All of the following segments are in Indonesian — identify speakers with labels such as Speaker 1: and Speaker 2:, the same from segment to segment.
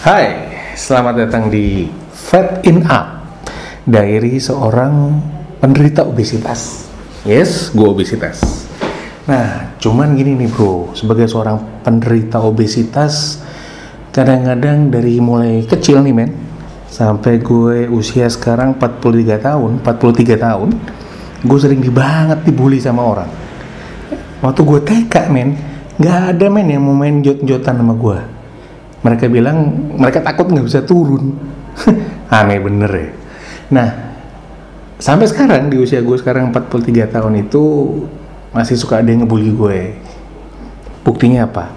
Speaker 1: Hai, selamat datang di Fat in Up Diary seorang penderita obesitas. Yes, gue obesitas. Nah, cuman gini nih bro. Sebagai seorang penderita obesitas Kadang-kadang dari mulai kecil nih men Sampai gue usia sekarang 43 tahun 43 tahun Gue sering banget dibully sama orang. Waktu gue TK men Gak ada men yang mau main jot-jotan sama gue mereka bilang mereka takut nggak bisa turun. Aneh bener ya. Nah sampai sekarang di usia gue sekarang 43 tahun itu masih suka ada yang ngebully gue. Buktinya apa?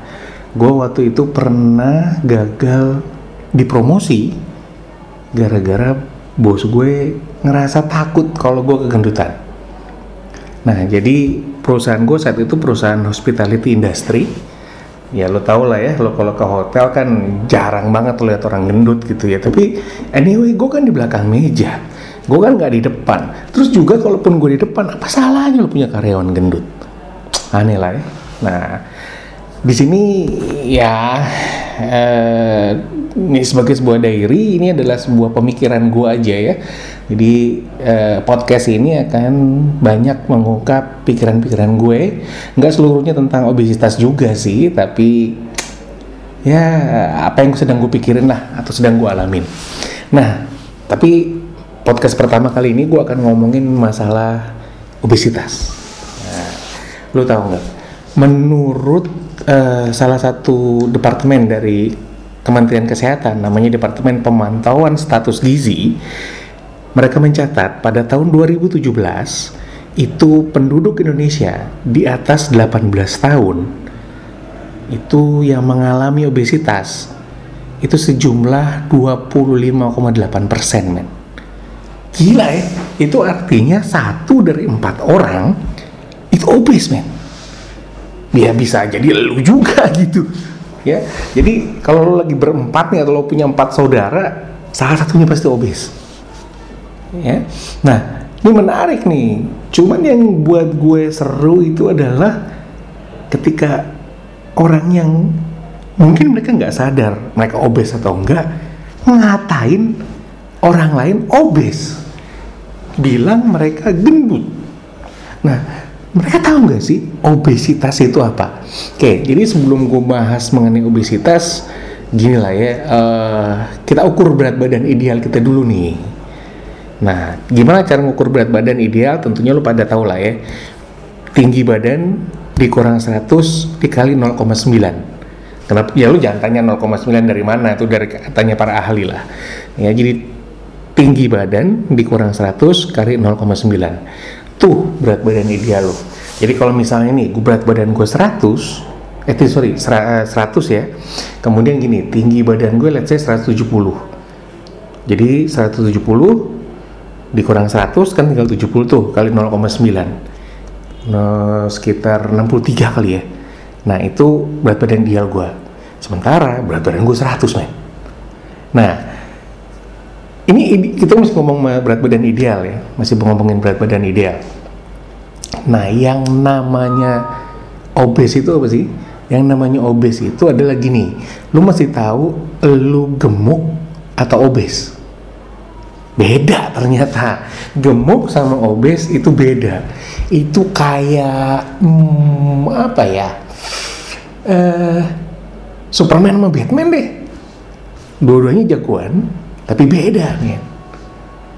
Speaker 1: Gue waktu itu pernah gagal di promosi gara-gara bos gue ngerasa takut kalau gue kegendutan. Nah jadi perusahaan gue saat itu perusahaan hospitality industry ya lo tau lah ya lo kalau ke hotel kan jarang banget lo lihat orang gendut gitu ya. Tapi anyway gue kan di belakang meja. Gue kan nggak di depan. Terus juga kalaupun gue di depan apa salahnya lo punya karyawan gendut? Aneh lah ya. Nah di sini ya eh, ini sebagai sebuah diary ini adalah sebuah pemikiran gue aja ya jadi eh, podcast ini akan banyak mengungkap pikiran-pikiran gue. Nggak seluruhnya tentang obesitas juga sih tapi ya apa yang sedang gue pikirin lah atau sedang gue alamin. Nah tapi podcast pertama kali ini gue akan ngomongin masalah obesitas. Nah, lu tahu nggak? Menurut uh, salah satu departemen dari Kementerian Kesehatan namanya Departemen Pemantauan Status Gizi mereka mencatat pada tahun 2017 itu penduduk Indonesia di atas 18 tahun itu yang mengalami obesitas itu sejumlah 25,8 persen men. Gila ya itu artinya satu dari empat orang itu obes men. Ya bisa jadi lu juga gitu ya. Jadi kalau lo lagi berempat nih atau lo punya empat saudara salah satunya pasti obes ya nah ini menarik nih cuman yang buat gue seru itu adalah ketika orang yang mungkin mereka nggak sadar mereka obes atau enggak ngatain orang lain obes bilang mereka gendut nah mereka tahu nggak sih obesitas itu apa? Oke, jadi sebelum gue bahas mengenai obesitas, gini lah ya, uh, kita ukur berat badan ideal kita dulu nih. Nah, gimana cara mengukur berat badan ideal? Tentunya lu pada tahu lah ya. Tinggi badan dikurang 100 dikali 0,9. Kenapa? Ya lu jangan tanya 0,9 dari mana, itu dari katanya para ahli lah. Ya, jadi tinggi badan dikurang 100 kali 0,9 tuh berat badan ideal lo jadi kalau misalnya nih gue berat badan gue 100 eh sorry 100 ya kemudian gini tinggi badan gue let's say 170 jadi 170 dikurang 100 kan tinggal 70 tuh kali 0,9 nah, sekitar 63 kali ya. Nah itu berat badan ideal gue sementara berat badan gue 100 men. Nah ini kita masih ngomong berat badan ideal ya. Masih ngomongin berat badan ideal. Nah yang namanya obes itu apa sih? Yang namanya obes itu adalah gini. Lu masih tahu lu gemuk atau obes beda ternyata. Gemuk sama obes itu beda. Itu kayak hmm, apa ya? Uh, Superman sama Batman deh. Dua-duanya jagoan tapi beda nih.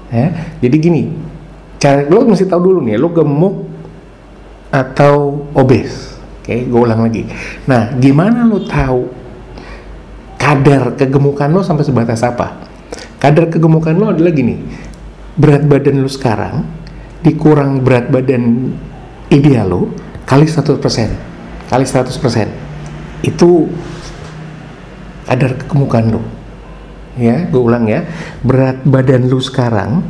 Speaker 1: Ya jadi gini cara lo mesti tahu dulu nih lo gemuk atau obes. Oke gue ulang lagi. Nah gimana lo tahu kadar kegemukan lo sampai sebatas apa kadar kegemukan lo adalah gini. Berat badan lo sekarang dikurang berat badan ideal lo kali 100% kali 100% itu kadar kegemukan lo. Ya gue ulang ya. Berat badan lu sekarang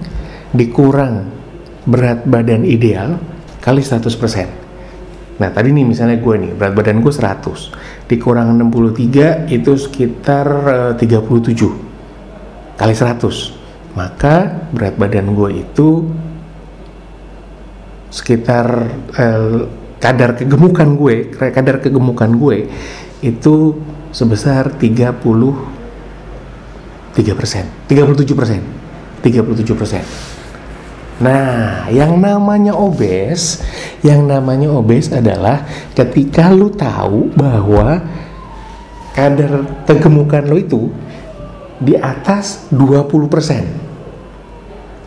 Speaker 1: dikurang berat badan ideal kali 100% nah tadi nih misalnya gue nih berat badan gue 100 dikurang 63 itu sekitar eh, uh, 37 kali 100 maka berat badan gue itu sekitar uh, kadar kegemukan gue kadar kegemukan gue itu sebesar 30 3 persen, 37 persen, 37 persen. Nah, yang namanya obes, yang namanya obes adalah ketika lu tahu bahwa kadar kegemukan lo itu di atas 20 persen.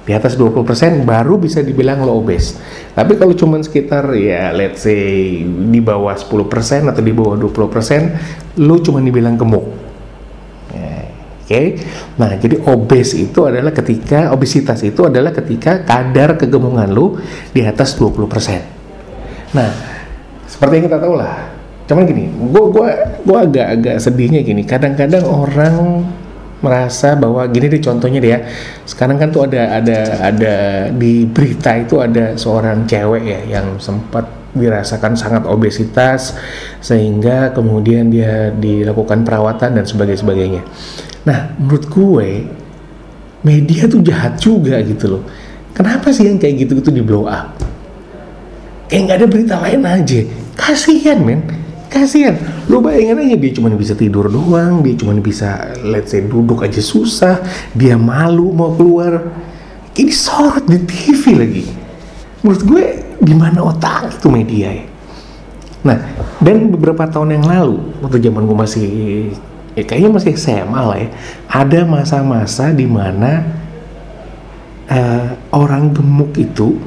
Speaker 1: Di atas 20 persen baru bisa dibilang lo obes. Tapi kalau cuma sekitar ya let's say di bawah 10 persen atau di bawah 20 persen, lo cuma dibilang gemuk okay? nah jadi obes itu adalah ketika obesitas itu adalah ketika kadar kegemungan lu di atas 20% nah seperti yang kita tahu lah cuman gini gue gua gua agak-agak sedihnya gini kadang-kadang orang merasa bahwa gini deh contohnya dia ya. sekarang kan tuh ada ada ada di berita itu ada seorang cewek ya yang sempat dirasakan sangat obesitas sehingga kemudian dia dilakukan perawatan dan sebagainya. Nah, menurut gue media tuh jahat juga gitu loh. Kenapa sih yang kayak gitu-gitu di blow up? Kayak nggak ada berita lain aja. Kasihan men, kasihan. Lo bayangin aja dia cuma bisa tidur doang, dia cuma bisa let's say duduk aja susah, dia malu mau keluar. Ini sorot di TV lagi. Menurut gue di mana otak itu media ya? Nah, dan beberapa tahun yang lalu, waktu zaman gue masih, ya kayaknya masih SMA lah ya, ada masa-masa di mana uh, orang gemuk itu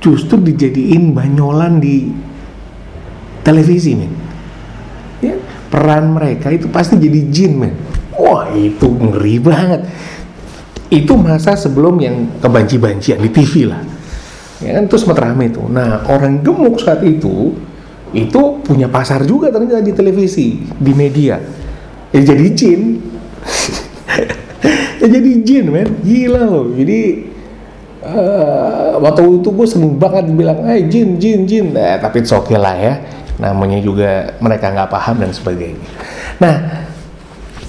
Speaker 1: justru dijadiin banyolan di televisi men. Ya, peran mereka itu pasti jadi jin men. Wah itu ngeri banget. Itu masa sebelum yang kebanci-bancian di TV lah. Ya kan terus rame tuh nah orang gemuk saat itu itu punya pasar juga ternyata di televisi di media. Ya jadi jin. Ya jadi jin men. Gila loh. Jadi uh, waktu itu gue seneng banget bilang eh jin jin jin. Eh, tapi it's okay lah ya namanya juga mereka nggak paham dan sebagainya. Nah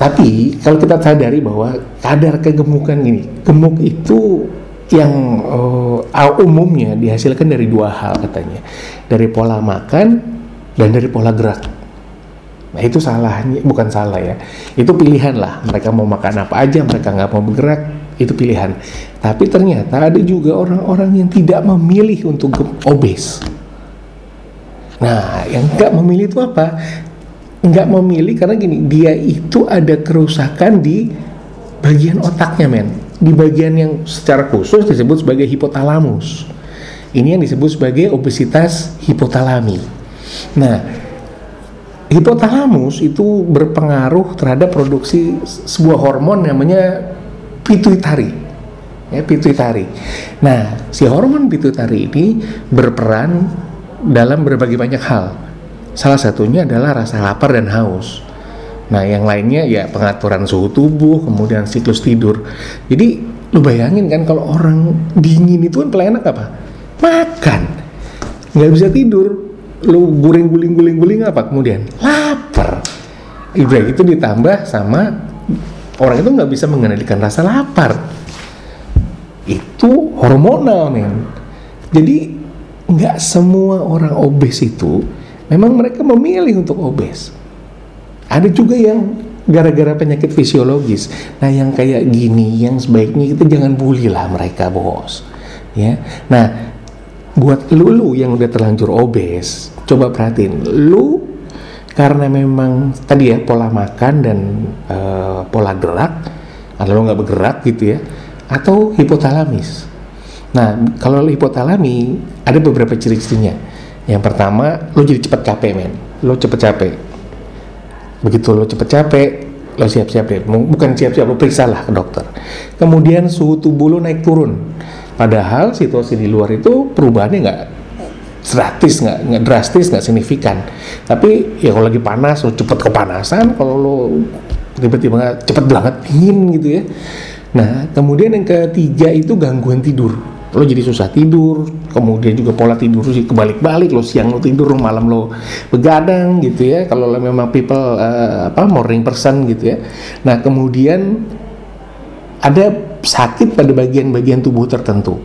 Speaker 1: tapi kalau kita sadari bahwa kadar kegemukan ini gemuk itu yang uh, umumnya dihasilkan dari dua hal katanya. Dari pola makan dan dari pola gerak. Nah itu salahnya bukan salah ya. Itu pilihan lah. Mereka mau makan apa aja mereka nggak mau bergerak itu pilihan. Tapi ternyata ada juga orang-orang yang tidak memilih untuk obes nah yang nggak memilih itu apa nggak memilih karena gini dia itu ada kerusakan di bagian otaknya men di bagian yang secara khusus disebut sebagai hipotalamus. Ini yang disebut sebagai obesitas hipotalami. Nah, hipotalamus itu berpengaruh terhadap produksi sebuah hormon namanya pituitari. Ya, pituitari. Nah, si hormon pituitari ini berperan dalam berbagai banyak hal. Salah satunya adalah rasa lapar dan haus. Nah, yang lainnya ya pengaturan suhu tubuh, kemudian siklus tidur. Jadi lu bayangin kan kalau orang dingin itu kan paling enak apa? Makan. Nggak bisa tidur. Lu guling-guling-guling-guling apa kemudian? Lapar. Udah itu ditambah sama orang itu nggak bisa mengendalikan rasa lapar. Itu hormonal, men. Jadi nggak semua orang obes itu memang mereka memilih untuk obes ada juga yang gara-gara penyakit fisiologis. Nah, yang kayak gini, yang sebaiknya kita jangan bully lah mereka, bos. Ya. Nah, buat lu, lu yang udah terlanjur obes, coba perhatiin, lu karena memang tadi ya pola makan dan uh, pola gerak, kalau lo nggak bergerak gitu ya, atau hipotalamis. Nah, kalau hipotalami ada beberapa ciri-cirinya. Yang pertama, lo jadi cepat capek, men. Lo cepet capek. Begitu lo cepet capek lo siap-siap deh. Bukan siap-siap lo periksa lah ke dokter. Kemudian suhu tubuh lo naik turun. Padahal situasi di luar itu perubahannya nggak drastis nggak drastis nggak signifikan. Tapi ya kalau lagi panas lo cepet kepanasan. Kalau lo tiba-tiba cepet banget dingin gitu ya. Nah kemudian yang ketiga itu gangguan tidur lo jadi susah tidur kemudian juga pola tidur sih kebalik-balik lo siang lo tidur malam lo begadang gitu ya. Kalau lo memang people uh, apa morning person gitu ya. Nah kemudian ada sakit pada bagian-bagian tubuh tertentu.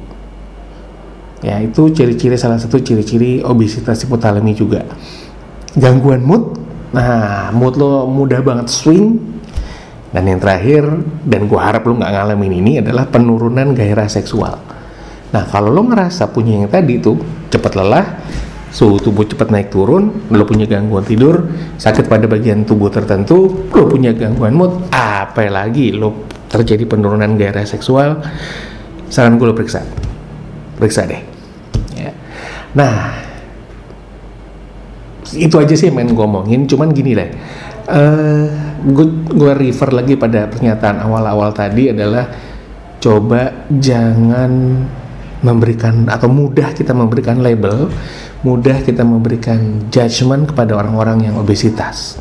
Speaker 1: Ya itu ciri-ciri salah satu ciri-ciri obesitas hipotalami juga. Gangguan mood nah mood lo mudah banget swing. Dan yang terakhir, dan gue harap lo nggak ngalamin ini adalah penurunan gairah seksual. Nah, kalau lo ngerasa punya yang tadi tuh, cepat lelah, suhu tubuh cepat naik turun, lo punya gangguan tidur, sakit pada bagian tubuh tertentu, lo punya gangguan mood, apa lagi lo terjadi penurunan gairah seksual, saran gue lo periksa, periksa deh. Ya. Nah, itu aja sih yang main ngomongin, cuman gini deh uh, gue refer lagi pada pernyataan awal-awal tadi adalah coba jangan memberikan atau mudah kita memberikan label, mudah kita memberikan judgement kepada orang-orang yang obesitas.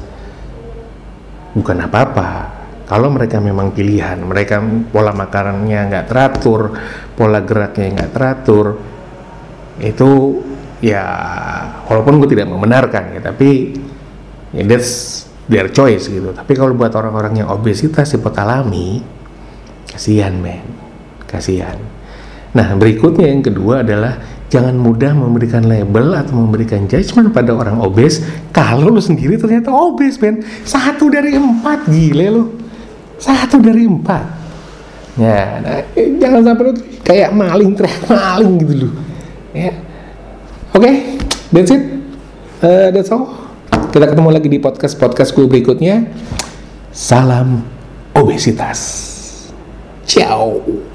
Speaker 1: Bukan apa-apa. Kalau mereka memang pilihan, mereka pola makanannya nggak teratur, pola geraknya nggak teratur, itu ya walaupun gue tidak membenarkan ya, tapi ya that's their choice gitu tapi kalau buat orang-orang yang obesitas hipotalami kasihan men kasihan nah berikutnya yang kedua adalah jangan mudah memberikan label atau memberikan judgement pada orang obes kalau lu sendiri ternyata obes men satu dari empat gile lu. Satu dari empat. Ya nah, eh, jangan sampai lu kayak maling teriak maling gitu lu. Ya. Oke okay, that's it. Uh, that's all. Kita ketemu lagi di podcast-podcast gue berikutnya. Salam obesitas. Ciao.